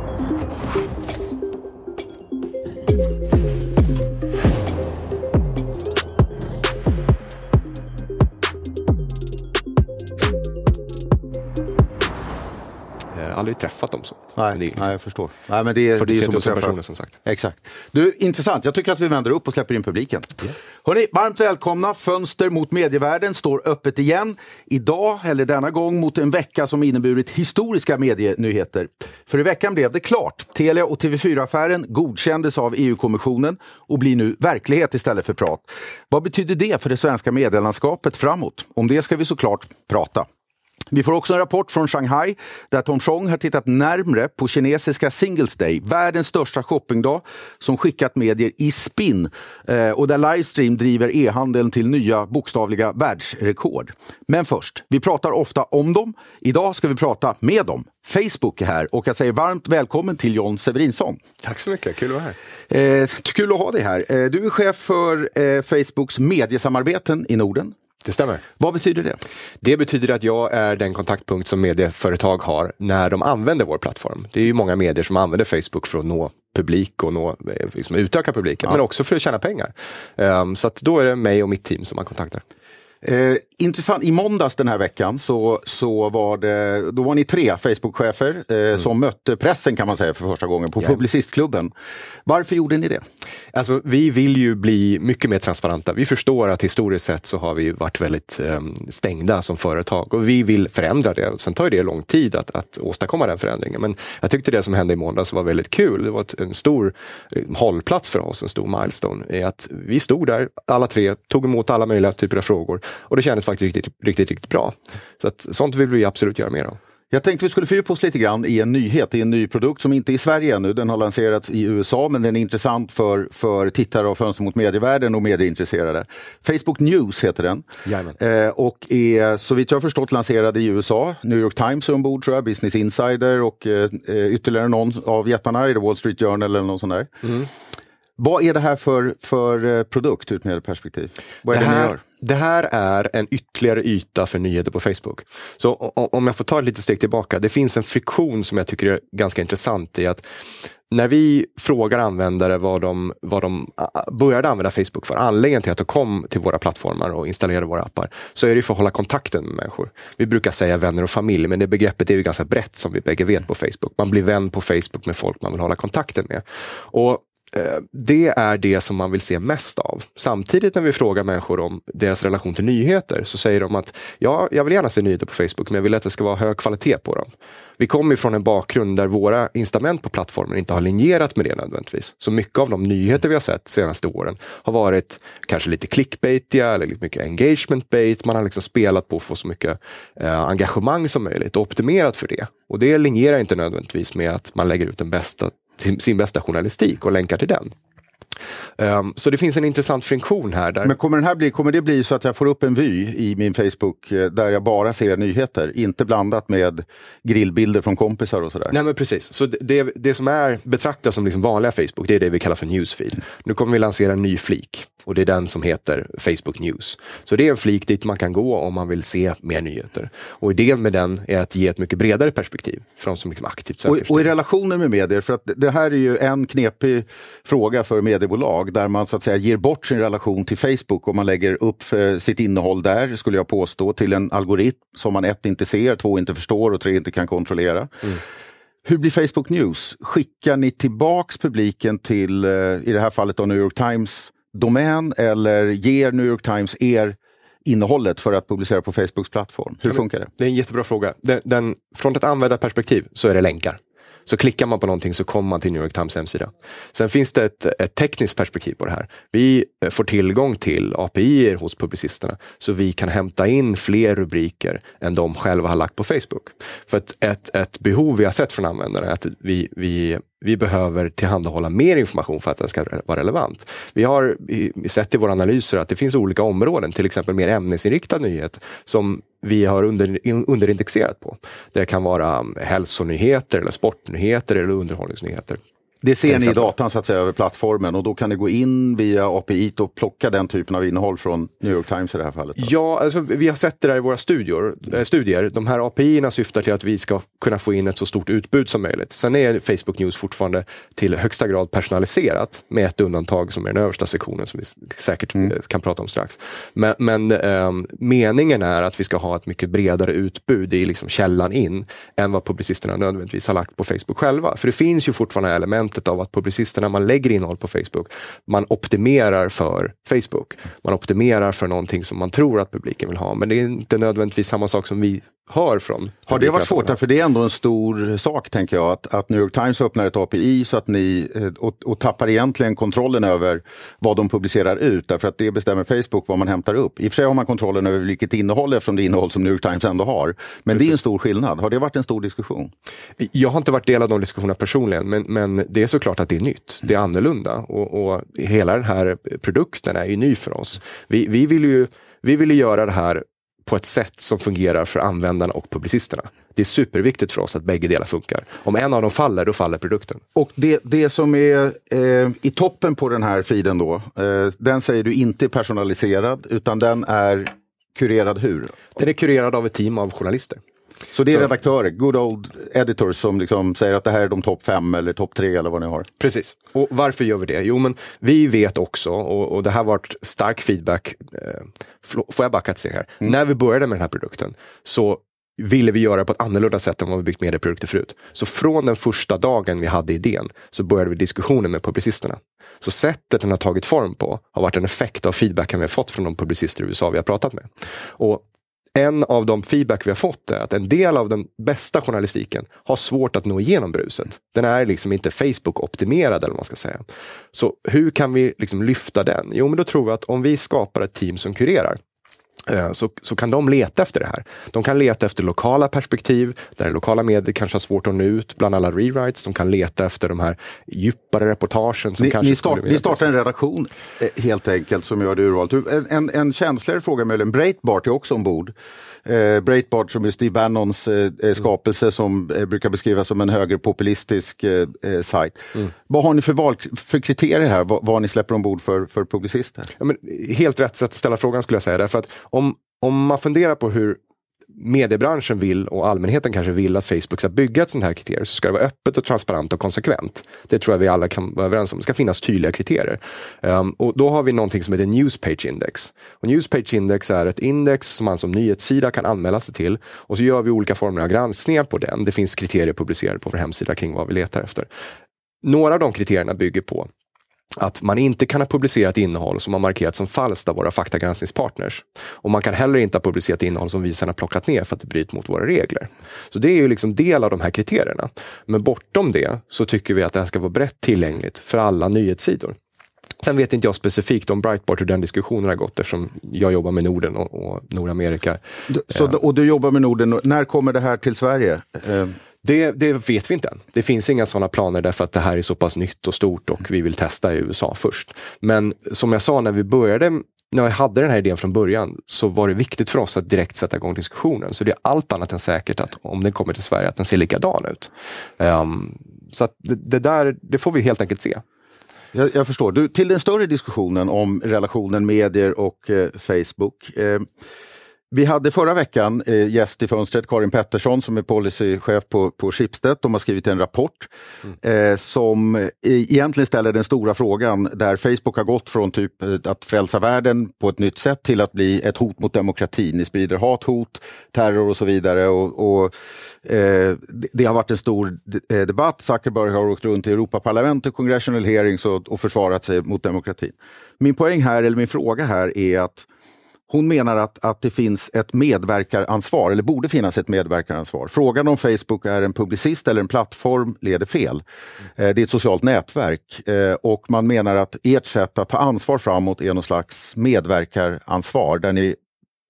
Thank you. Träffat dem så. Nej, Men det är liksom nej, jag förstår. Nej, men det, är- det är 43 som 000 att träffa- personer som sagt. Exakt. Du, intressant. Jag tycker att vi vänder upp och släpper in publiken. Hörrni, varmt välkomna. Fönster mot medievärlden står öppet igen. Idag, eller denna gång, mot en vecka som inneburit historiska medienyheter. För i veckan blev det klart. Telia och TV4-affären godkändes av EU-kommissionen och blir nu verklighet istället för prat. Vad betyder det för det svenska medielandskapet framåt? Om det ska vi såklart prata. Vi får också en rapport från Shanghai där Tom Chong har tittat närmre på kinesiska Singles Day, världens största shoppingdag som skickat medier i spinn eh, och där livestream driver e-handeln till nya bokstavliga världsrekord. Men först, vi pratar ofta om dem. Idag ska vi prata med dem. Facebook är här och jag säger varmt välkommen till John Severinsson. Tack så mycket, kul att vara här. Eh, kul att ha dig här. Eh, du är chef för eh, Facebooks mediesamarbeten i Norden. Det stämmer. Vad betyder det? Det betyder att jag är den kontaktpunkt som medieföretag har när de använder vår plattform. Det är ju många medier som använder Facebook för att nå publik och nå, eh, liksom utöka publiken, men också för att tjäna pengar. Ehm, så då är det mig och mitt team som man kontaktar. Eh, intressant, i måndags den här veckan så, så var det, då var ni tre Facebook-chefer eh, som mötte pressen kan man säga för första gången på Publicistklubben. Varför gjorde ni det? Alltså, vi vill ju bli mycket mer transparenta. Vi förstår att historiskt sett så har vi varit väldigt eh, stängda som företag och vi vill förändra det. Sen tar det lång tid att, att åstadkomma den förändringen. Men jag tyckte det som hände i måndags var väldigt kul. Det var ett, en stor eh, hållplats för oss, en stor milestone. I att vi stod där, alla tre, tog emot alla möjliga typer av frågor och det kändes faktiskt riktigt, riktigt, riktigt bra. Så att, sånt vill vi absolut göra mer av. Jag tänkte vi skulle fördjupa oss lite grann i en nyhet, i en ny produkt som inte är i Sverige ännu. Den har lanserats i USA men den är intressant för, för tittare och fönster mot medievärlden och medieintresserade. Facebook News heter den. Eh, och är så vitt jag förstått lanserad i USA. New York Times är ombord tror jag, Business Insider och eh, eh, ytterligare någon av jättarna, är det Wall Street Journal eller någon sån där. Vad är det här för, för eh, produkt ur ett medieperspektiv? Vad är det, det, ni här, gör? det här är en ytterligare yta för nyheter på Facebook. Så om jag får ta ett litet steg tillbaka. Det finns en friktion som jag tycker är ganska intressant i att när vi frågar användare vad de, vad de började använda Facebook för, anledningen till att de kom till våra plattformar och installerade våra appar, så är det för att hålla kontakten med människor. Vi brukar säga vänner och familj, men det begreppet är ju ganska brett som vi bägge vet på Facebook. Man blir vän på Facebook med folk man vill hålla kontakten med. Och Eh, det är det som man vill se mest av. Samtidigt när vi frågar människor om deras relation till nyheter så säger de att ja, jag vill gärna se nyheter på Facebook men jag vill att det ska vara hög kvalitet på dem. Vi kommer från en bakgrund där våra incitament på plattformen inte har linjerat med det nödvändigtvis. Så mycket av de nyheter vi har sett de senaste åren har varit kanske lite clickbaitiga eller lite mycket engagement bait. Man har liksom spelat på att få så mycket eh, engagemang som möjligt och optimerat för det. Och det linjerar inte nödvändigtvis med att man lägger ut den bästa sin, bästa journalistik och länkar till den. Um, så det finns en intressant friktion här. Där, Men kommer, den här bli, kommer det bli så att jag får upp en vy i min Facebook eh, där jag bara ser nyheter, inte blandat med grillbilder från kompisar och sådär? Nej men precis, så det, det, som är betraktas som liksom vanliga Facebook, det är det vi kallar för newsfeed. Nu kommer vi lansera en ny flik och det är den som heter Facebook News. Så det är en flik dit man kan gå om man vill se mer nyheter. Och idén med den är att ge ett mycket bredare perspektiv för de som liksom aktivt söker. Och, och i relationer med medier, för att det här är ju en knepig fråga för mediebolag där man så att säga ger bort sin relation till Facebook och man lägger upp eh, sitt innehåll där, skulle jag påstå, till en algoritm som man ett inte ser, två inte förstår och tre inte kan kontrollera. Hur blir Facebook News? Skickar ni tillbaks publiken till, eh, i det här fallet då New York Times domän eller ger New York Times er innehållet för att publicera på Facebooks plattform? Hur funkar det? Det är en jättebra fråga. Den, den, från ett användarperspektiv så är det länkar. Så klickar man på någonting så kommer man till New York Times hemsida. Sen finns det ett, ett tekniskt perspektiv på det här. Vi eh, får tillgång till API hos publicisterna så vi kan hämta in fler rubriker än de själva har lagt på Facebook. För att ett, ett behov vi har sett från användare är att vi, vi vi behöver tillhandahålla mer information för att den ska vara relevant. Vi har sett i våra analyser att det finns olika områden, till exempel mer ämnesinriktad nyhet, som vi har under, underindexerat på. Det kan vara mm, hälsonyheter, eller sportnyheter eller underhållningsnyheter. Det ser ni i datan så att säga över plattformen och då kan ni gå in via API och plocka den typen av innehåll från New York Times i det här fallet? Då? Ja, alltså, vi har sett det där i våra studior, äh, studier. De här API syftar till att vi ska kunna få in ett så stort utbud som möjligt. Sen är Facebook News fortfarande till högsta grad personaliserat med ett undantag som är den översta sektionen som vi säkert mm. Eh, kan prata om strax. Men, men äh, meningen är att vi ska ha ett mycket bredare utbud i liksom källan in än vad publicisterna nödvändigtvis har lagt på Facebook själva. För det finns ju fortfarande elementet av att publicisterna, man lägger innehåll på Facebook, man optimerar för Facebook. Man optimerar för någonting som man tror att publiken vill ha, men det är inte nödvändigtvis samma sak som vi hör från. Har det varit svårt? För det är ändå en stor sak, tänker jag, att, att New York Times öppnar ett API så att ni eh, och, och tappar egentligen kontrollen över vad de publicerar ut, därför att det bestämmer Facebook vad man hämtar upp. I och för sig har man kontrollen över vilket innehåll eftersom det är innehåll som New York Times ändå har. Men Precis. det är en stor skillnad. Har det varit en stor diskussion? Jag har inte varit del av de diskussionerna personligen, men, men det är såklart att det är nytt. Det är annorlunda och, och hela den här produkten är ju ny för oss. Vi, vi vill ju vi ville göra det här på ett sätt som fungerar för användarna och publicisterna. Det är superviktigt för oss att bägge delar funkar. Om en av dem faller, då faller produkten. Och det, det som är eh, i toppen på den här feeden då, eh, den säger du inte är personaliserad utan den är kurerad hur? Den är kurerad av ett team av journalister. Så det är så. redaktörer, good old editors som liksom säger att det här är de topp fem eller topp tre eller vad ni har? Precis. Och varför gör vi det? Jo, men vi vet också, och, och det här varit stark feedback, eh, får jag backa ett steg här? Mm. När vi började med den här produkten så ville vi göra på ett annorlunda sätt än vad vi byggt medieprodukter förut. Så från den första dagen vi hade idén så började vi diskussionen med publicisterna. Så sättet den har tagit form på har varit en effekt av feedbacken vi har fått från de publicister i USA vi har pratat med. Och en av de feedback vi har fått är att en del av den bästa journalistiken har svårt att nå igenom bruset. Den är liksom inte Facebook-optimerad eller vad man ska säga. Så hur kan vi liksom lyfta den? Jo, men då tror jag att om vi skapar ett team som kurerar så, så kan de leta efter det här. De kan leta efter lokala perspektiv, där lokala medier kanske har svårt att nå ut bland alla rewrites. De kan leta efter de här djupare reportagen. Som ni, kanske ni, start, ni startar en redaktion eh, helt enkelt som gör det urvalet. En, en, en känsligare fråga möjligen, Breitbart är också ombord. Eh, Breitbart som är Steve Bannons eh, eh skapelse mm. som eh, brukar beskrivas som en högerpopulistisk eh, eh, sajt. Mm. Vad har ni för, val, för kriterier här, vad, vad ni släpper ombord för, för publicister? Ja, men, helt rätt sätt att ställa frågan skulle jag säga, därför att om, om man funderar på hur mediebranschen vill och allmänheten kanske vill att Facebook ska bygga ett sånt här kriterium så ska det vara öppet och transparent och konsekvent. Det tror jag vi alla kan vara överens om. Det ska finnas tydliga kriterier. Um, och då har vi någonting som heter Newspage Index. Och Newspage Index är ett index som man som nyhetssida kan anmäla sig till och så gör vi olika former av granskningar på den. Det finns kriterier publicerade på vår hemsida kring vad vi letar efter. Några av de kriterierna bygger på att man inte kan ha publicerat innehåll som har markerats som falskt av våra faktagranskningspartners. Och man kan heller inte ha publicerat innehåll som vi sedan har plockat ner för att det bryter mot våra regler. Så det är ju liksom del av de här kriterierna. Men bortom det så tycker vi att det här ska vara brett tillgängligt för alla nyhetssidor. Sen vet inte jag specifikt om Breitbart hur den diskussionen har gått eftersom jag jobbar med Norden och, och Nordamerika. Så, och du jobbar med Norden, när kommer det här till Sverige? Det, det, vet vi inte än. Det finns inga sådana planer därför att det här är så pass nytt och stort och vi vill testa i USA först. Men som jag sa när vi började när vi hade den här idén från början så var det viktigt för oss att direkt sätta igång diskussionen. Så det är allt annat än säkert att om den kommer till Sverige att den ser likadan ut. Um, så att det, det, där, det får vi helt enkelt se. Jag, jag förstår. Du, till den större diskussionen om relationen medier och eh, Facebook. Eh, vi hade förra veckan eh, gäst i fönstret, Karin Pettersson som är policychef på, på Schibsted. De har skrivit en rapport mm. eh, som eh, egentligen ställer den stora frågan där Facebook har gått från typ eh, att frälsa världen på ett nytt sätt till att bli ett hot mot demokratin. Ni sprider hat, hot, terror och så vidare. Och, och eh, det har varit en stor eh, debatt. Zuckerberg har åkt runt i Europaparlamentet, congressional hearings och, och försvarat sig mot demokratin. Min poäng här, eller min fråga här är att hon menar att, att det finns ett medverkaransvar, eller borde finnas ett medverkaransvar. Frågan om Facebook är en publicist eller en plattform leder fel. Mm. det är ett socialt nätverk eh, och man menar att ert sätt att ta ansvar framåt är någon slags medverkaransvar där ni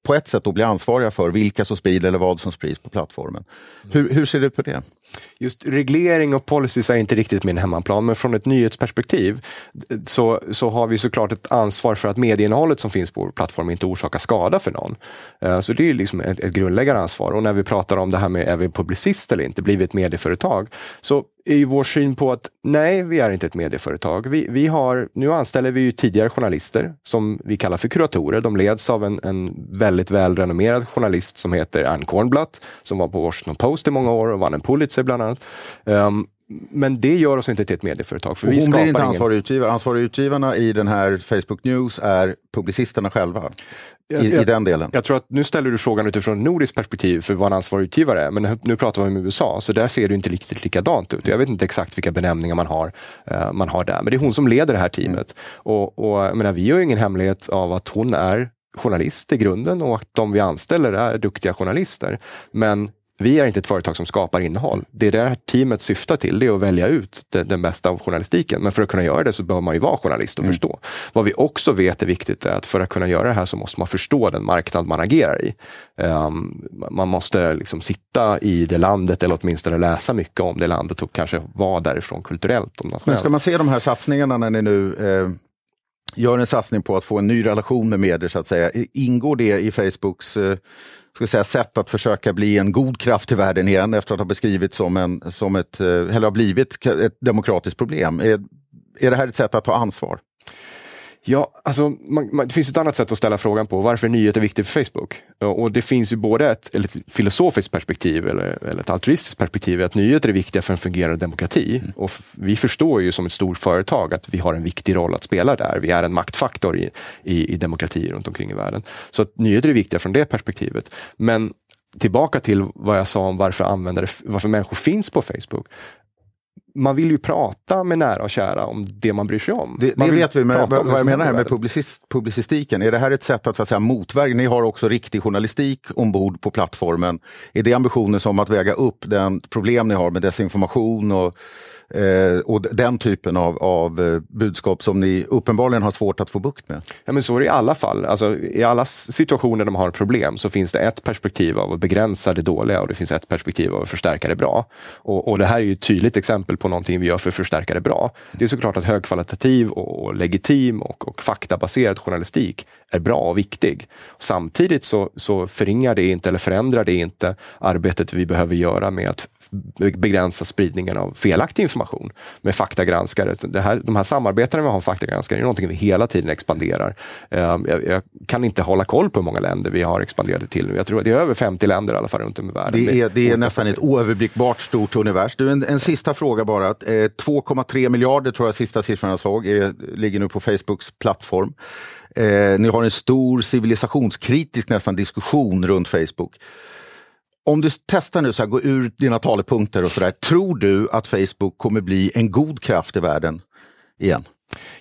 på ett sätt då bli ansvariga för vilka som sprider eller vad som sprids på plattformen. Hur, hur ser du på det? Just reglering och policies är inte riktigt min hemmaplan, men från ett nyhetsperspektiv så, så har vi såklart ett ansvar för att medieinnehållet som finns på vår plattform inte orsakar skada för någon. Eh, så det är liksom ett, ett grundläggande ansvar. Och när vi pratar om det här med är vi publicist eller inte, blivit medieföretag? Så är ju vår syn på att nej, vi är inte ett medieföretag. Vi, vi har, nu anställer vi ju tidigare journalister som vi kallar för kuratorer. De leds av en, en väldigt välrenommerad journalist som heter Ann Kornblatt, som var på Washington Post i många år och vann en Pulitzer bland annat. Um, men det gör oss inte till ett medieföretag. För och vi hon blir inte ansvarig ingen... utgivare. Ansvariga utgivarna i den här Facebook News är publicisterna själva. I, jag, i den delen. Jag tror att nu ställer du frågan utifrån nordiskt perspektiv för vad en ansvarig utgivare är. Men nu pratar vi om USA, så där ser det inte riktigt likadant ut. Jag vet inte exakt vilka benämningar man har, uh, man har där. Men det är hon som leder det här teamet. Mm. Och, och jag menar, vi gör ingen hemlighet av att hon är journalist i grunden och att de vi anställer är duktiga journalister. Men vi är inte ett företag som skapar innehåll. Det är det här teamet syftar till, det är att välja ut det, den bästa av journalistiken. Men för att kunna göra det så behöver man ju vara journalist och mm. förstå. Vad vi också vet är viktigt är att för att kunna göra det här så måste man förstå den marknad man agerar i. Um, man måste liksom sitta i det landet eller åtminstone läsa mycket om det landet och kanske vara därifrån kulturellt. Men ska man se de här satsningarna när ni nu eh, gör en satsning på att få en ny relation med medier så att säga. Ingår det i Facebooks eh, ska säga, sätt att försöka bli en god kraft i världen igen efter att ha beskrivits som, en, som ett, eh, eller har blivit ett demokratiskt problem. Är, är det här ett sätt att ta ansvar? Ja, alltså, man, man, det finns ett annat sätt att ställa frågan på. Varför är nyheter viktigt för Facebook? Och det finns ju både ett, ett filosofiskt perspektiv eller, eller, ett altruistiskt perspektiv. Att nyheter är viktiga för en fungerande demokrati. Mm. Och vi förstår ju som ett stort företag att vi har en viktig roll att spela där. Vi är en maktfaktor i, i, i demokratier runt omkring i världen. Så att nyheter är viktiga från det perspektivet. Men tillbaka till vad jag sa om varför, användare, varför människor finns på Facebook man vill ju prata med nära och kära om det man bryr sig om. Det, det vet vi, men vad jag menar här med publicist, publicistiken, är det här ett sätt att, så att säga, motverka, ni har också riktig journalistik ombord på plattformen. Är det ambitionen som att väga upp den problem ni har med desinformation och Eh, och den typen av, av eh, budskap som ni uppenbarligen har svårt att få bukt med. Ja, men så är det i alla fall. Alltså, I alla situationer de har problem så finns det ett perspektiv av att begränsa det dåliga och det finns ett perspektiv av att förstärka det bra. Och, och det här är ju ett tydligt exempel på någonting vi gör för att förstärka det bra. Det är såklart att högkvalitativ och, och legitim och, och faktabaserad journalistik är bra och viktig. Samtidigt så, så förringar det inte eller förändrar det inte arbetet vi behöver göra med att begränsa spridningen av felaktig information med faktagranskare. Det här, de här samarbetena vi har med faktagranskare är någonting vi hela tiden expanderar. Ehm, jag, jag, kan inte hålla koll på hur många länder vi har expanderat till nu. Jag tror att det är över 50 länder i alla fall runt om i världen. Det är, det är nästan ett oöverblickbart stort univers. Du, en, en sista fråga bara. 2,3 eh, miljarder tror jag sista siffran jag såg är, ligger nu på Facebooks plattform. Eh, ni har en stor civilisationskritisk nästan diskussion runt Facebook. Om du testar nu, så här, gå ur dina talepunkter och sådär. Tror du att Facebook kommer bli en god kraft i världen igen?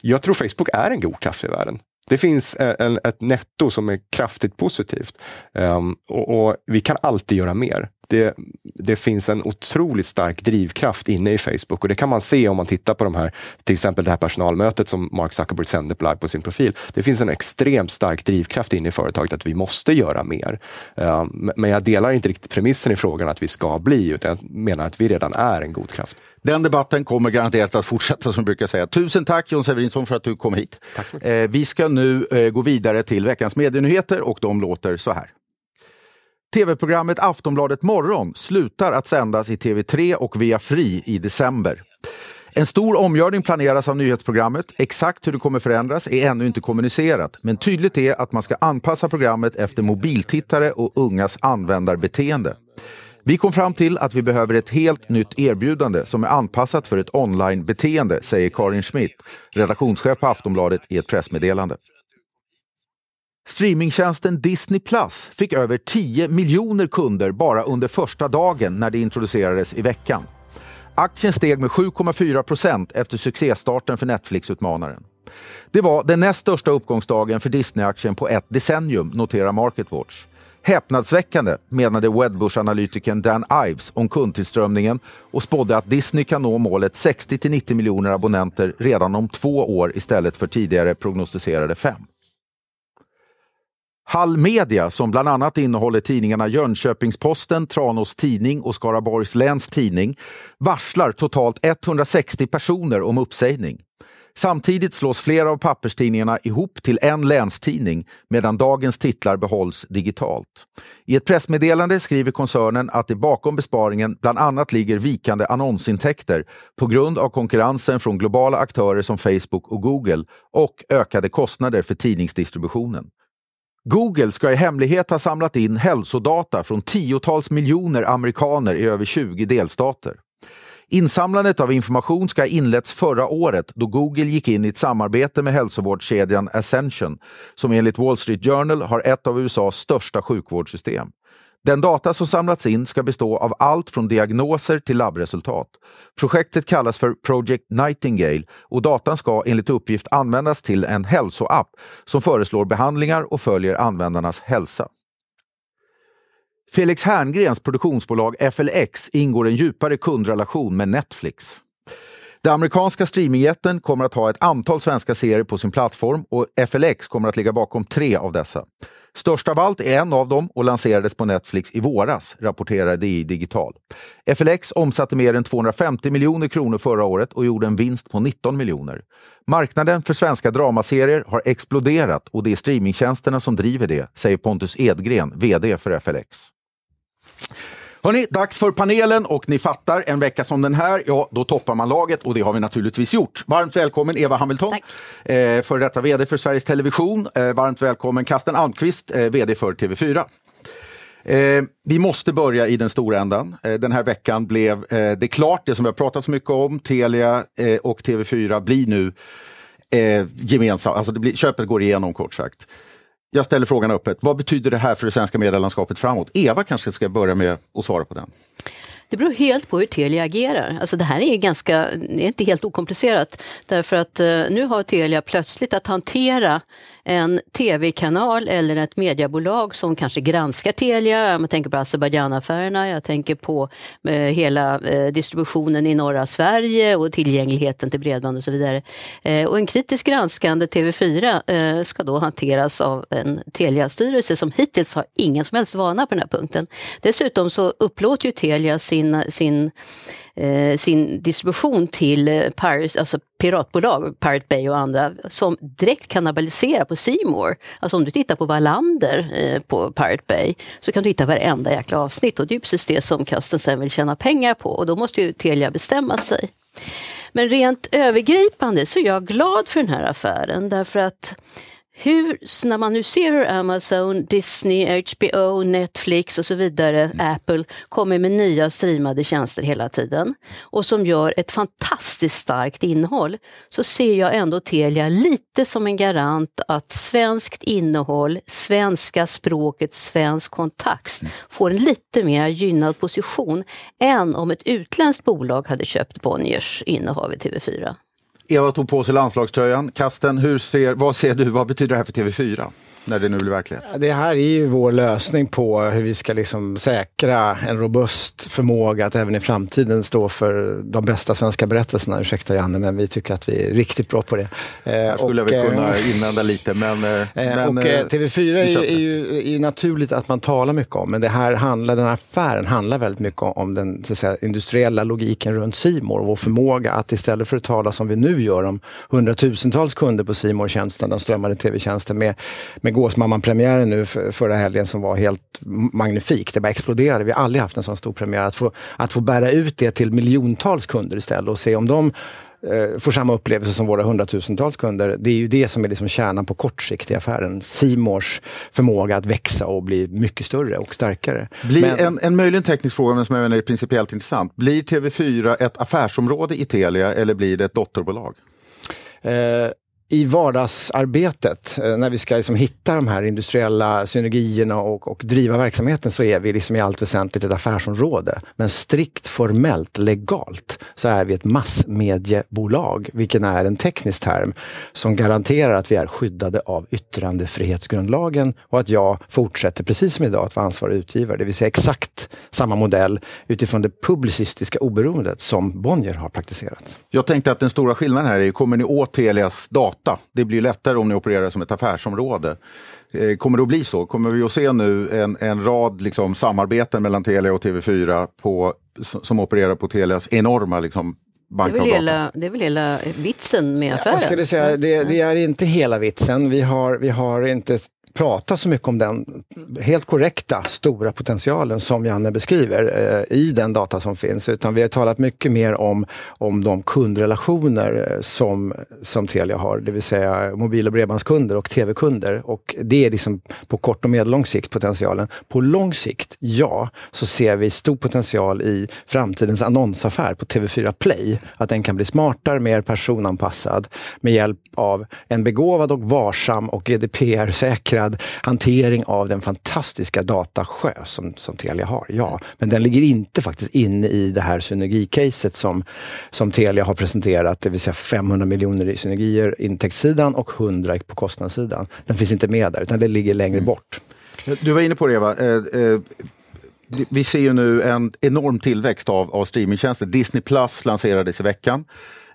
Jag tror Facebook är en god kraft i världen. Det finns eh, en, ett netto som är kraftigt positivt. Um, och, och, vi kan alltid göra mer det, det finns en otroligt stark drivkraft inne i Facebook och det kan man se om man tittar på de här, till exempel det här personalmötet som Mark Zuckerberg sände live på sin profil. Det finns en extremt stark drivkraft inne i företaget att vi måste göra mer. Um, men jag delar inte riktigt premissen i frågan att vi ska bli, utan jag menar att vi redan är en god kraft. Den debatten kommer garanterat att fortsätta som brukar säga. Tusen tack John Severinsson för att du kom hit. Tack så mycket. Eh, vi ska nu eh, gå vidare till veckans medienyheter och de låter så här. TV-programmet Aftonbladet Morgon slutar att sändas i TV3 och via Fri i december. En stor omgörning planeras av nyhetsprogrammet. Exakt hur det kommer förändras är ännu inte kommunicerat, men tydligt är att man ska anpassa programmet efter mobiltittare och ungas användarbeteende. Vi kom fram till att vi behöver ett helt nytt erbjudande som är anpassat för ett online-beteende, säger Karin Schmidt, redaktionschef på Aftonbladet i ett pressmeddelande. Streamingtjänsten Disney Plus fick över 10 miljoner kunder bara under första dagen när det introducerades i veckan. Aktien steg med 7,4 procent efter succéstarten för Netflix-utmanaren. Det var den näst största uppgångsdagen för Disney-aktien på ett decennium, noterar MarketWatch. Häpnadsväckande, menade Wedbush-analytikern Dan Ives om kundtillströmningen och spådde att Disney kan nå målet 60-90 miljoner abonnenter redan om två år istället för tidigare prognostiserade fem. Hall Media, som bland annat innehåller tidningarna Jönköpings-Posten, Tranås Tidning och Skaraborgs Läns Tidning, varslar totalt 160 personer om uppsägning. Samtidigt slås flera av papperstidningarna ihop till en länstidning medan dagens titlar behålls digitalt. I ett pressmeddelande skriver koncernen att det bakom besparingen bland annat ligger vikande annonsintäkter på grund av konkurrensen från globala aktörer som Facebook och Google och ökade kostnader för tidningsdistributionen. Google ska i hemlighet ha samlat in hälsodata från tiotals miljoner amerikaner i över 20 delstater. Insamlandet av information ska ha inletts förra året då Google gick in i ett samarbete med hälsovårdskedjan Ascension som enligt Wall Street Journal har ett av USAs största sjukvårdssystem. Den data som samlats in ska bestå av allt från diagnoser till labbresultat. Projektet kallas för Project Nightingale och datan ska enligt uppgift användas till en hälsoapp som föreslår behandlingar och följer användarnas hälsa. Felix Herngrens produktionsbolag FLX ingår en djupare kundrelation med Netflix. Den amerikanska streamingjätten kommer att ha ett antal svenska serier på sin plattform och FLX kommer att ligga bakom tre av dessa. Störst av allt är en av dem och lanserades på Netflix i våras, rapporterar DI Digital. FLX omsatte mer än 250 miljoner kronor förra året och gjorde en vinst på 19 miljoner. Marknaden för svenska dramaserier har exploderat och det är streamingtjänsterna som driver det, säger Pontus Edgren, VD för FLX. Hörrni, dags för panelen och ni fattar, en vecka som den här, ja då toppar man laget och det har vi naturligtvis gjort. Varmt välkommen Eva Hamilton, eh, för detta VD för Sveriges Television. Eh, varmt välkommen Kasten Almqvist, eh, VD för TV4. Eh, vi måste börja i den stora ändan. Eh, den här veckan blev eh, det klart, det som vi har pratat så mycket om, Telia eh, och TV4 blir nu eh, gemensamma, alltså det blir, köpet går igenom kort sagt. Jag ställer frågan öppet. Vad betyder det här för det svenska medielandskapet framåt? Eva kanske ska börja med att svara på den. Det beror helt på hur Telia agerar. Alltså det här är ganska, är inte helt okomplicerat. Därför att eh, nu har Telia plötsligt att hantera en tv-kanal eller ett mediebolag som kanske granskar Telia. Jag tänker på Azerbajdzjan-affärerna, jag tänker på eh, hela eh, distributionen i norra Sverige och tillgängligheten till bredband och så vidare. Eh, och en kritiskt granskande TV4 eh, ska då hanteras av en Telia-styrelse som hittills har ingen som helst vana på den här punkten. Dessutom så upplåter ju Telia sin, sin Eh, sin distribution till eh, Pirates, alltså piratbolag, Pirate Bay och andra, som direkt kannibaliserar på Seymour. Alltså om du tittar på Wallander eh, på Pirate Bay så kan du hitta varenda jäkla avsnitt och det är precis det som Kasten sen vill tjäna pengar på och då måste ju Telia bestämma sig. Men rent övergripande så är jag glad för den här affären därför att hur, när man nu ser hur Amazon, Disney, HBO, Netflix och så vidare, Apple kommer med nya streamade tjänster hela tiden och som gör ett fantastiskt starkt innehåll, så ser jag ändå Telia lite som en garant att svenskt innehåll, svenska språket, svensk kontext får en lite mer gynnad position än om ett utländskt bolag hade köpt Bonniers innehav i TV4. Eva tog på sig landslagströjan. Kasten, hur ser, vad ser du, vad betyder det här för TV4? När det nu blir verklighet? Det här är ju vår lösning på hur vi ska liksom säkra en robust förmåga att även i framtiden stå för de bästa svenska berättelserna. Ursäkta Janne, men vi tycker att vi är riktigt bra på det. Här skulle och, jag väl kunna eh, invända lite, men... Eh, men och TV4 är är, ju, är ju naturligt att man talar mycket om, men det här handlar, den här affären handlar väldigt mycket om den säga, industriella logiken runt Simor vår förmåga att istället för att tala som vi nu gör om hundratusentals kunder på simor tjänsten den strömmade tv-tjänsten med, med Gåsmamman-premiären nu för, förra helgen som var helt magnifik. Det bara exploderade. Vi har aldrig haft en sån stor premiär. Att få, att få bära ut det till miljontals kunder istället och se om de eh, får samma upplevelse som våra hundratusentals kunder. Det är ju det som är liksom kärnan på kort sikt i affären. Simors förmåga att växa och bli mycket större och starkare. Blir men, en, en möjligen teknisk fråga, men som jag menar är principiellt intressant. Blir TV4 ett affärsområde i Telia eller blir det ett dotterbolag? Eh, i vardagsarbetet, eh, när vi ska liksom hitta de här industriella synergierna och, och, driva verksamheten så är vi liksom i allt väsentligt ett affärsområde. Men strikt formellt, legalt, så är vi ett massmediebolag, vilken är en teknisk term som garanterar att vi är skyddade av yttrandefrihetsgrundlagen och att jag fortsätter precis som idag att vara ansvarig utgivare. Det vill säga exakt samma modell utifrån det publicistiska oberoendet som Bonnier har praktiserat. Jag tänkte att den stora skillnaden här är, kommer ni åt Telias data data. Det blir lättare om ni opererar som ett affärsområde. Eh, kommer det att bli så? Kommer vi att se nu en, en rad liksom, samarbeten mellan Telia och TV4 på, som opererar på Telias enorma liksom, det, är hela, det är väl hela vitsen med affären? Jag skulle säga det, det är inte hela vitsen. Vi har, vi har inte prata så mycket om den helt korrekta stora potentialen som Janne beskriver eh, i den data som finns. Utan vi har talat mycket mer om, om de kundrelationer eh, som, som Telia har. Det vill säga mobil och bredbandskunder och tv-kunder. Och det är liksom på kort och medellång sikt potentialen. På lång sikt, ja, så ser vi stor potential i framtidens annonsaffär på TV4 Play. Att den kan bli smartare, mer personanpassad med hjälp av en begåvad och varsam och GDPR-säkrad hantering av den fantastiska datasjö som, som Telia har. Ja, men den ligger inte faktiskt inne i det här synergicaset som, som Telia har presenterat, det vill säga 500 miljoner i synergier intäktssidan och 100 på kostnadssidan. Den finns inte med där, utan det ligger längre bort. Du var inne på det Eva. Eh, eh, vi ser ju nu en enorm tillväxt av, av streamingtjänster. Disney Plus lanserades i veckan.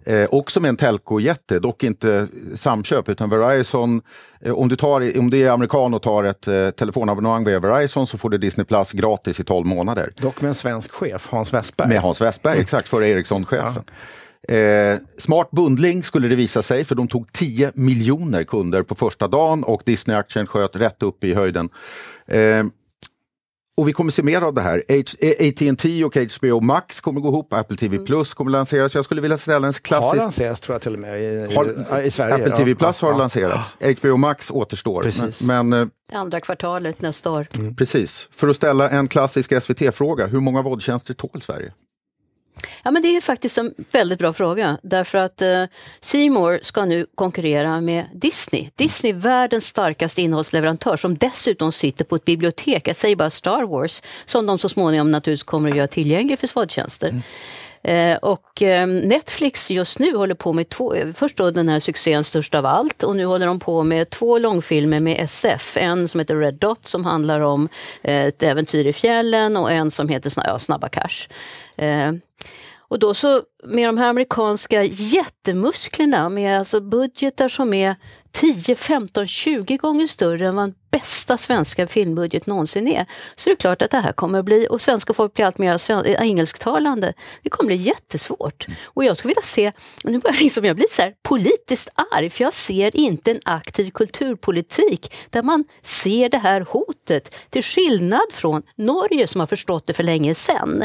Eh, också med en telco-jätte, dock inte samköp utan Verizon. Eh, om, du tar, om det är amerikan och tar ett eh, telefonabonnemang via Verizon så får du Disney Plus gratis i 12 månader. Dock med en svensk chef, Hans Westberg. Med Hans Westberg, exakt, före Ericsson-chefen. Eh, smart bundling skulle det visa sig för de tog 10 miljoner kunder på första dagen och Disney-aktien sköt rätt upp i höjden. Eh, och vi kommer se mer av det här. AT&T och HBO Max kommer gå ihop, Apple TV Plus kommer lanseras. Jag skulle vilja ställa en klassisk... Har lanserats tror jag till och med i, Har, i, Sverige. Apple TV ja. Plus har Ja. lanserats. HBO Max återstår. Precis. Men, men Andra kvartalet nästa år. eh, precis, för att ställa en klassisk SVT-fråga. Hur många våldtjänster tål Sverige? Ja, men det är faktiskt en väldigt bra fråga därför att eh, Seymour ska nu konkurrera med Disney. Disney, världens starkaste innehållsleverantör som dessutom sitter på ett bibliotek, jag säger bara Star Wars, som de så småningom naturligtvis kommer att göra tillgänglig för svadtjänster. Eh, och eh, Netflix just nu håller på med två, eh, först då den här succén Störst av allt och nu håller de på med två långfilmer med SF. En som heter Red Dot som handlar om eh, ett äventyr i fjällen och en som heter ja, Snabba Cash. Och då så med de här amerikanska jättemusklerna med alltså budgetar som är 10, 15, 20 gånger större än vad den bästa svenska filmbudget någonsin är. Så det är klart att det här kommer att bli, och svenska folk blir allt mer eh, engelsktalande, det kommer bli jättesvårt. Och jag skulle vilja se, nu börjar jag liksom, jag bli så här politiskt arg, för jag ser inte en aktiv kulturpolitik där man ser det här hotet, till skillnad från Norge som har förstått det för länge sedan.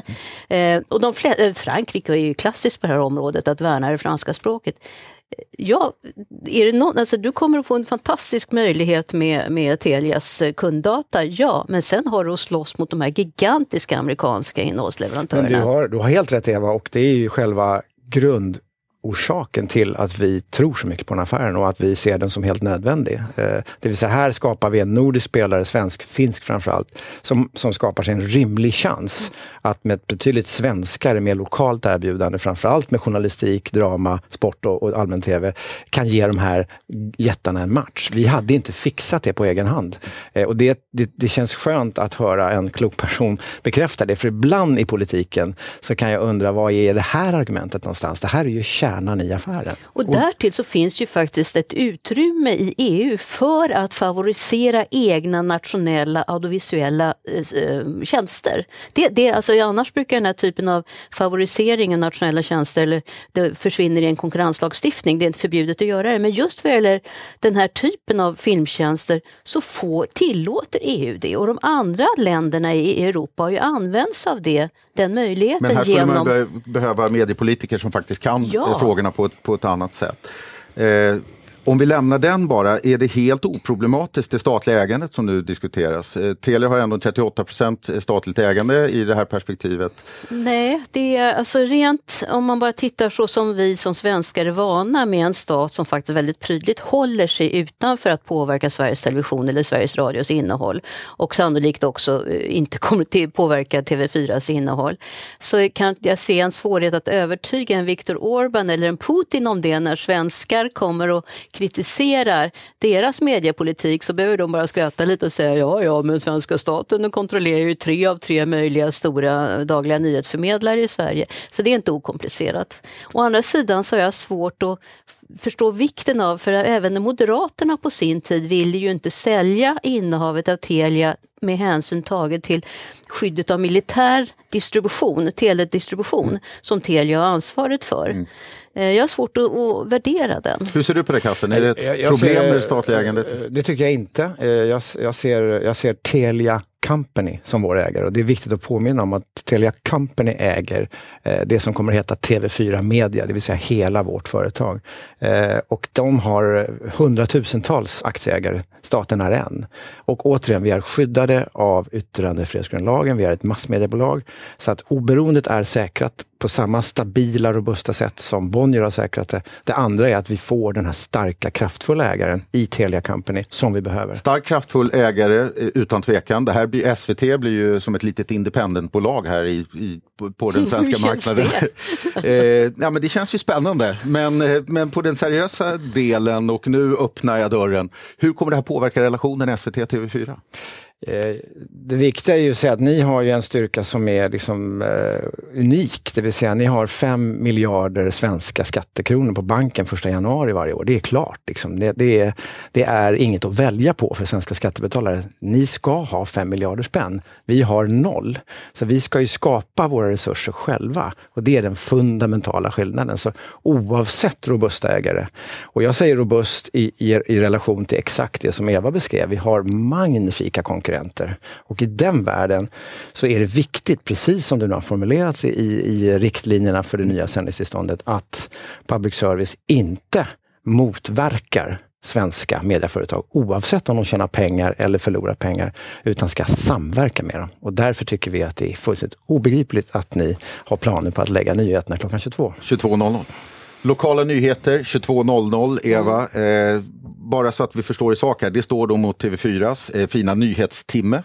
Eh, och de eh, Frankrike är ju klassiskt på det här området, att värna det franska språket. Ja, är det någon, alltså du kommer att få en fantastisk möjlighet med, med Telias eh, kunddata, ja, men sen har du att slåss mot de här gigantiska amerikanska Men innehållsleverantörerna. du har, du har helt rätt Eva och det är ju själva grund orsaken till att vi tror så mycket på den affären och att vi ser den som helt nödvändig. Eh, det vill säga här skapar vi en nordisk spelare, svensk, finsk framförallt, som, som skapar sig en rimlig chans att med ett betydligt svenskare, mer lokalt erbjudande, framförallt med journalistik, drama, sport och, och allmän tv, kan ge de här jättarna en match. Vi hade inte fixat det på egen hand. Eh, och det, det, det känns skönt att höra en klok person bekräfta det, för ibland i politiken så kan jag undra, vad är det här argumentet någonstans? Det här är ju kärnan i affären. Och därtill så finns ju faktiskt ett utrymme i EU för att favorisera egna nationella audiovisuella eh, eh, tjänster. Det, det, alltså, annars brukar den här typen av favorisering av nationella tjänster eller det försvinner i en konkurrenslagstiftning, det är inte förbjudet att göra det. Men just vad gäller den här typen av filmtjänster så får, tillåter EU det och de andra länderna i Europa har ju använt sig av det, den möjligheten Men här skulle genom... man be behöva mediepolitiker som faktiskt kan Ja frågorna på ett, på ett annat sätt. Eh, om vi lämnar den bara, är det helt oproblematiskt det statliga ägandet som nu diskuteras? Eh, Telia har ändå 38 procent statligt ägande i det här perspektivet. Nej, det är alltså rent om man bara tittar så som vi som svenskar är vana med en stat som faktiskt väldigt prydligt håller sig utanför att påverka Sveriges Television eller Sveriges Radios innehåll och sannolikt också eh, inte kommer till påverka TV4s innehåll. Så kan jag se en svårighet att övertyga en Viktor Orbán eller en Putin om det när svenskar kommer och kritiserar deras mediepolitik så behöver de bara skratta lite och säga ja, ja, men svenska staten kontrollerar ju tre av tre möjliga stora dagliga nyhetsförmedlare i Sverige. Så det är inte okomplicerat. Å andra sidan så har jag svårt att förstå vikten av, för även Moderaterna på sin tid ville ju inte sälja innehavet av Telia med hänsyn taget till skyddet av militär distribution, teledistribution, mm. som Telia har ansvaret för. Mm. Eh, jag har svårt att, att, värdera den. Hur ser du på det Kaffen? Är det ett jag, jag problem ser, med det statliga ägandet? Eh, det tycker jag inte. Eh, jag, jag, ser, jag ser Telia Company som vår ägare och det är viktigt att påminna om att Telia Company äger eh, det som kommer att heta TV4 Media, det vill säga hela vårt företag. Eh, och de har hundratusentals aktieägare, staten är en. Och återigen, vi är skyddade av yttrandefrihetsgrundlagen, vi är ett massmediebolag. Så att oberoendet är säkrat på samma stabila, robusta sätt som Bonnier har säkrat det. Det andra är att vi får den här starka, kraftfulla ägaren i Telia Company som vi behöver. Stark, kraftfull ägare eh, utan tvekan. Det här blir, SVT blir ju som ett litet independentbolag här i, i på den svenska marknaden. eh, ja, men det känns ju spännande. Men, eh, men på den seriösa delen och nu öppnar jag dörren. Hur kommer det här påverka relationen SVT-TV4? Eh, det viktiga är ju att säga att ni har ju en styrka som är liksom, eh, unik, det vill säga ni har 5 miljarder svenska skattekronor på banken 1 januari varje år. Det är klart. Liksom. Det, det, är, det är inget att välja på för svenska skattebetalare. Ni ska ha 5 miljarder spänn. Vi har noll. Så vi ska ju skapa våra resurser själva och det är den fundamentala skillnaden. Så oavsett robusta ägare, och jag säger robust i, i, i relation till exakt det som Eva beskrev, vi har magnifika konkurrenter konkurrenter. Och i den världen så är det viktigt, precis som det nu har formulerats i, i riktlinjerna för det nya sändningstillståndet, att public service inte motverkar svenska medieföretag oavsett om de tjänar pengar eller förlorar pengar, utan ska samverka med dem. Och därför tycker vi att det är fullständigt obegripligt att ni har planer på att lägga nyheterna klockan 22. 22.00. Lokala nyheter 22.00, Eva. Mm. Eh, bara så att vi förstår i sak här, det står då mot TV4s eh, fina nyhetstimme.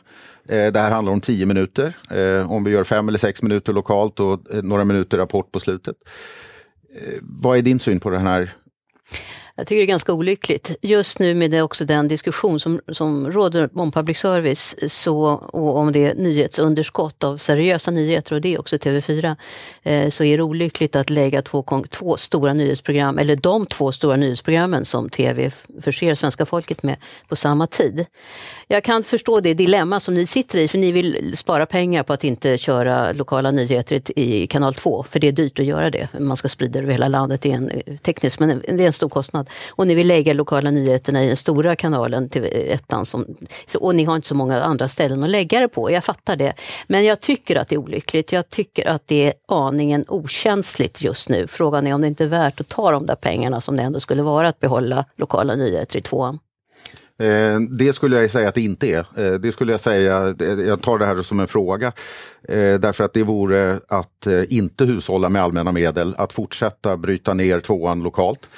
Eh, det här handlar om 10 minuter. Eh, om vi gör fem eller sex minuter lokalt och eh, några minuter rapport på slutet. Eh, vad är din syn på den här jag tycker det är ganska olyckligt. Just nu med det också den diskussion som, som råder om public service så, och om det nyhetsunderskott av seriösa nyheter och det är också TV4, eh, så är det olyckligt att lägga två, två stora nyhetsprogram, eller de två stora nyhetsprogrammen som TV förser svenska folket med på samma tid. Jag kan förstå det dilemma som ni sitter i, för ni vill spara pengar på att inte köra lokala nyheter i kanal 2, för det är dyrt att göra det. Man ska sprida det över hela landet, det är en, eh, tekniskt, men det är en stor kostnad. Och ni vill lägga lokala nyheterna i den stora kanalen, till ettan, som, och ni har inte så många andra ställen att lägga det på. Jag fattar det. Men jag tycker att det är olyckligt. Jag tycker att det är aningen okänsligt just nu. Frågan är om det inte är värt att ta de där pengarna som det ändå skulle vara att behålla lokala nyheter i tvåan. Eh, det skulle jag säga att det inte är. Eh, det skulle jag säga, jag tar det här som en fråga. Eh, därför att det vore att inte hushålla med allmänna medel, att fortsätta bryta ner tvåan lokalt.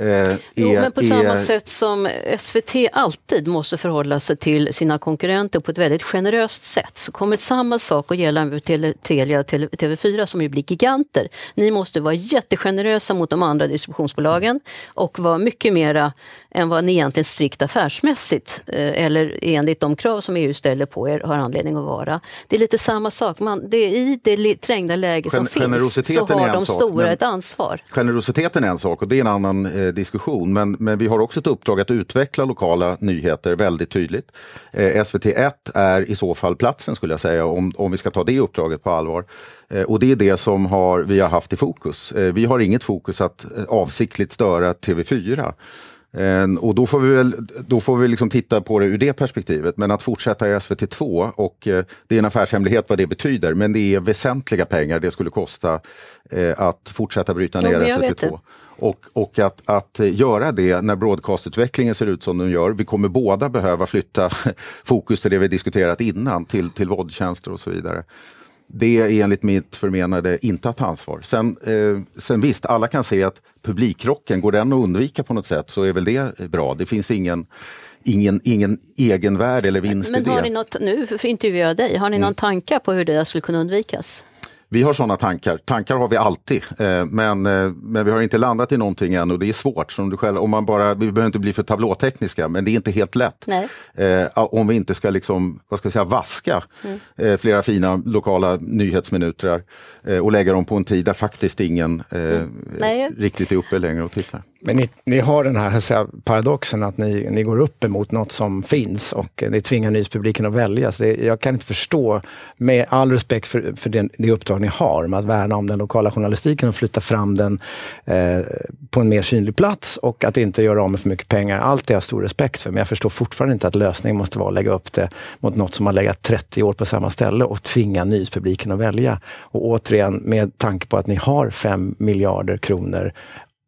Eh, jo, men på är... samma sätt som SVT alltid måste förhålla sig till sina konkurrenter på ett väldigt generöst sätt så kommer samma sak att gälla med Telia och TV4 som ju blir giganter. Ni måste vara jättegenerösa mot de andra distributionsbolagen och vara mycket mera än vad ni egentligen strikt affärsmässigt eh, eller enligt de krav som EU ställer på er har anledning att vara. Det är lite samma sak. Man, det, I det trängda läge som Gen finns så har de stora sak, ett ansvar. Generositeten är en sak och det är en annan eh, diskussion. Men, men vi har också ett uppdrag att utveckla lokala nyheter väldigt tydligt. Eh, SVT1 är i så fall platsen skulle jag säga om, om vi ska ta det uppdraget på allvar. Eh, och det är det som har, vi har haft i fokus. Eh, vi har inget fokus att eh, avsiktligt störa TV4. Och då får vi, väl, då får vi liksom titta på det ur det perspektivet. Men att fortsätta i SVT2 och det är en affärshemlighet vad det betyder, men det är väsentliga pengar det skulle kosta att fortsätta bryta ner jo, SVT2. Och, och att, att göra det när broadcastutvecklingen ser ut som den gör. Vi kommer båda behöva flytta fokus till det vi diskuterat innan, till, till vodtjänster och så vidare. Det är enligt mitt förmenande inte att ta ansvar. Sen, eh, sen visst, alla kan se att publikrocken, går den att undvika på något sätt så är väl det bra. Det finns ingen ingen, ingen egenvärde eller vinst Men i det. har ni något, nu intervjuar jag dig, har ni mm. någon tanke på hur det skulle kunna undvikas? Vi har sådana tankar. Tankar har vi alltid. Eh, men, eh, men vi har inte landat i någonting än och det är svårt. Som du själv, om man bara, vi behöver inte bli för tablåtekniska men det är inte helt lätt. Eh, om vi inte ska liksom, vad ska jag säga, vaska mm. flera fina lokala nyhetsminuter och lägga dem på en tid där faktiskt ingen mm. riktigt är uppe längre och tittar. Men ni, ni har den här, säga, paradoxen att ni, ni går upp emot något som finns och ni tvingar nyhetspubliken att välja. Så det, jag kan inte förstå, med all respekt för, för den, det uppdrag ni har, med att värna om den lokala journalistiken och flytta fram den eh, på en mer synlig plats och att inte göra av med för mycket pengar. Allt det har jag stor respekt för, men jag förstår fortfarande inte att lösningen måste vara att lägga upp det mot något som har legat 30 år på samma ställe och tvinga nyhetspubliken att välja. Och återigen, med tanke på att ni har 5 miljarder kronor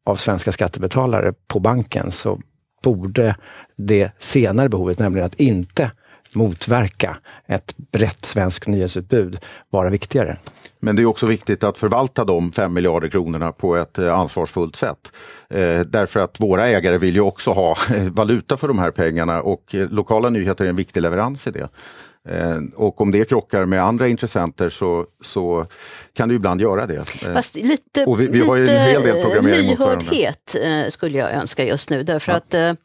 av svenska skattebetalare på banken så borde det senare behovet, nämligen att inte motverka ett brett svenskt nyhetsutbud, vara viktigare. Men det är också viktigt att förvalta de 5 miljarder kronorna på ett eh, ansvarsfullt sätt. Eh, därför att våra ägare vill ju också ha eh, valuta för de här pengarna och eh, lokala nyheter är en viktig leverans i det. Eh, och om det krockar med andra intressenter så, så kan det ibland göra det. Eh, Fast lite, och vi, vi har ju en hel del programmering lyhördhet eh, skulle jag önska just nu därför ja. att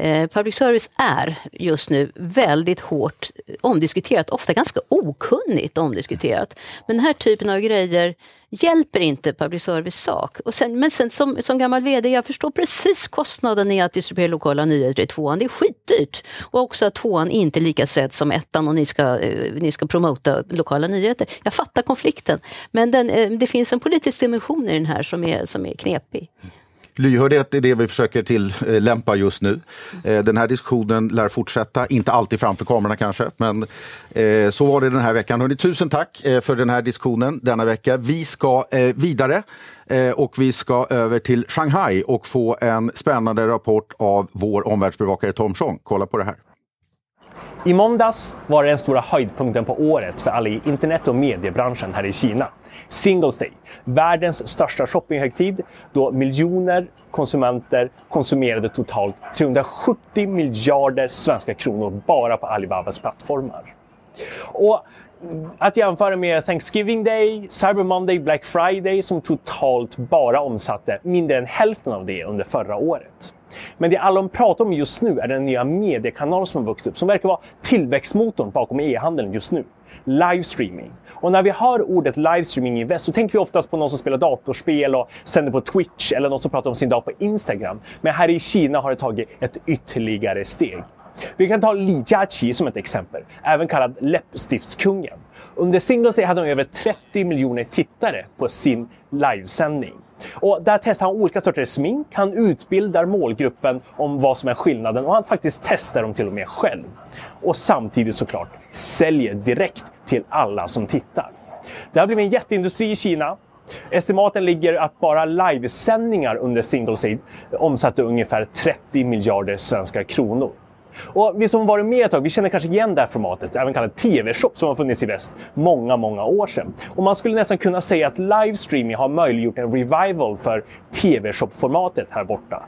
Eh, public service är just nu väldigt hårt omdiskuterat, ofta ganska okunnigt omdiskuterat. Men den här typen av grejer hjälper inte public service sak. Och sen, men sen som, som gammal VD, jag förstår precis kostnaden i att distribuera lokala nyheter i tvåan. Det är skitdyrt. Och också att tvåan inte är lika sedd som ettan och ni ska, eh, ni ska promota lokala nyheter. Jag fattar konflikten. Men den, eh, det finns en politisk dimension i den här som är, som är knepig. Lyhördhet är det vi försöker tillämpa just nu. Eh, den här diskussionen lär fortsätta, inte alltid framför kamerorna kanske, men eh, så var det den här veckan. Hörrni, tusen tack eh, för den här diskussionen denna vecka. Vi ska vidare och vi ska över till Shanghai och få en spännande rapport av vår omvärldsbevakare Tom Schong. Kolla på det här. I måndags var det den stora höjdpunkten på året för alla i internet och mediebranschen här i Kina. Singles Day, världens största shoppinghögtid då miljoner konsumenter konsumerade totalt 370 miljarder svenska kronor bara på Alibabas plattformar. Och att jämföra med Thanksgiving Day, Cyber Monday, Black Friday som totalt bara omsatte mindre än hälften av det under förra året. Men det alla pratar om just nu är den nya mediekanal som har vuxit upp, som verkar vara tillväxtmotorn bakom e-handeln just nu. Livestreaming. Och när vi hör ordet livestreaming i väst så tänker vi oftast på någon som spelar datorspel och sänder på Twitch eller någon som pratar om sin dag på Instagram. Men här i Kina har det tagit ett ytterligare steg. Vi kan ta Li Jiaqi som ett exempel, även kallad läppstiftskungen. Under Singles Day hade de över 30 miljoner tittare på sin livesändning. Och där testar han olika sorters smink, han utbildar målgruppen om vad som är skillnaden och han faktiskt testar dem till och med själv. Och samtidigt såklart säljer direkt till alla som tittar. Det har blivit en jätteindustri i Kina. Estimaten ligger att bara livesändningar under Singles Seed omsatte ungefär 30 miljarder svenska kronor. Och vi som varit med ett tag, vi känner kanske igen det här formatet, även kallat TV-shop, som har funnits i väst många, många år sedan. Och man skulle nästan kunna säga att livestreaming har möjliggjort en revival för TV-shop-formatet här borta.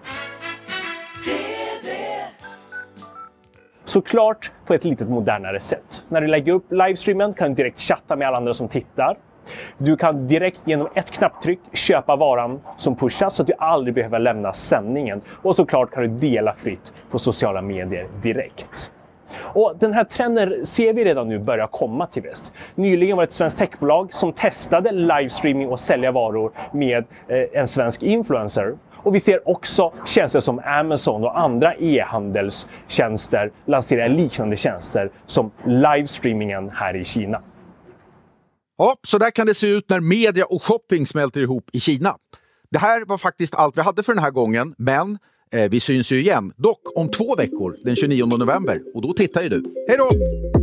Såklart på ett lite modernare sätt. När du lägger upp livestreamen kan du direkt chatta med alla andra som tittar. Du kan direkt genom ett knapptryck köpa varan som pushas så att du aldrig behöver lämna sändningen. Och såklart kan du dela fritt på sociala medier direkt. Och den här trenden ser vi redan nu börja komma till väst. Nyligen var det ett svenskt techbolag som testade livestreaming och sälja varor med eh, en svensk influencer. Och vi ser också tjänster som Amazon och andra e-handelstjänster lansera liknande tjänster som livestreamingen här i Kina. Ja, så där kan det se ut när media och shopping smälter ihop i Kina. Det här var faktiskt allt vi hade för den här gången, men eh, vi syns ju igen. Dock om två veckor, den 29 november. Och då tittar ju du. Hej då!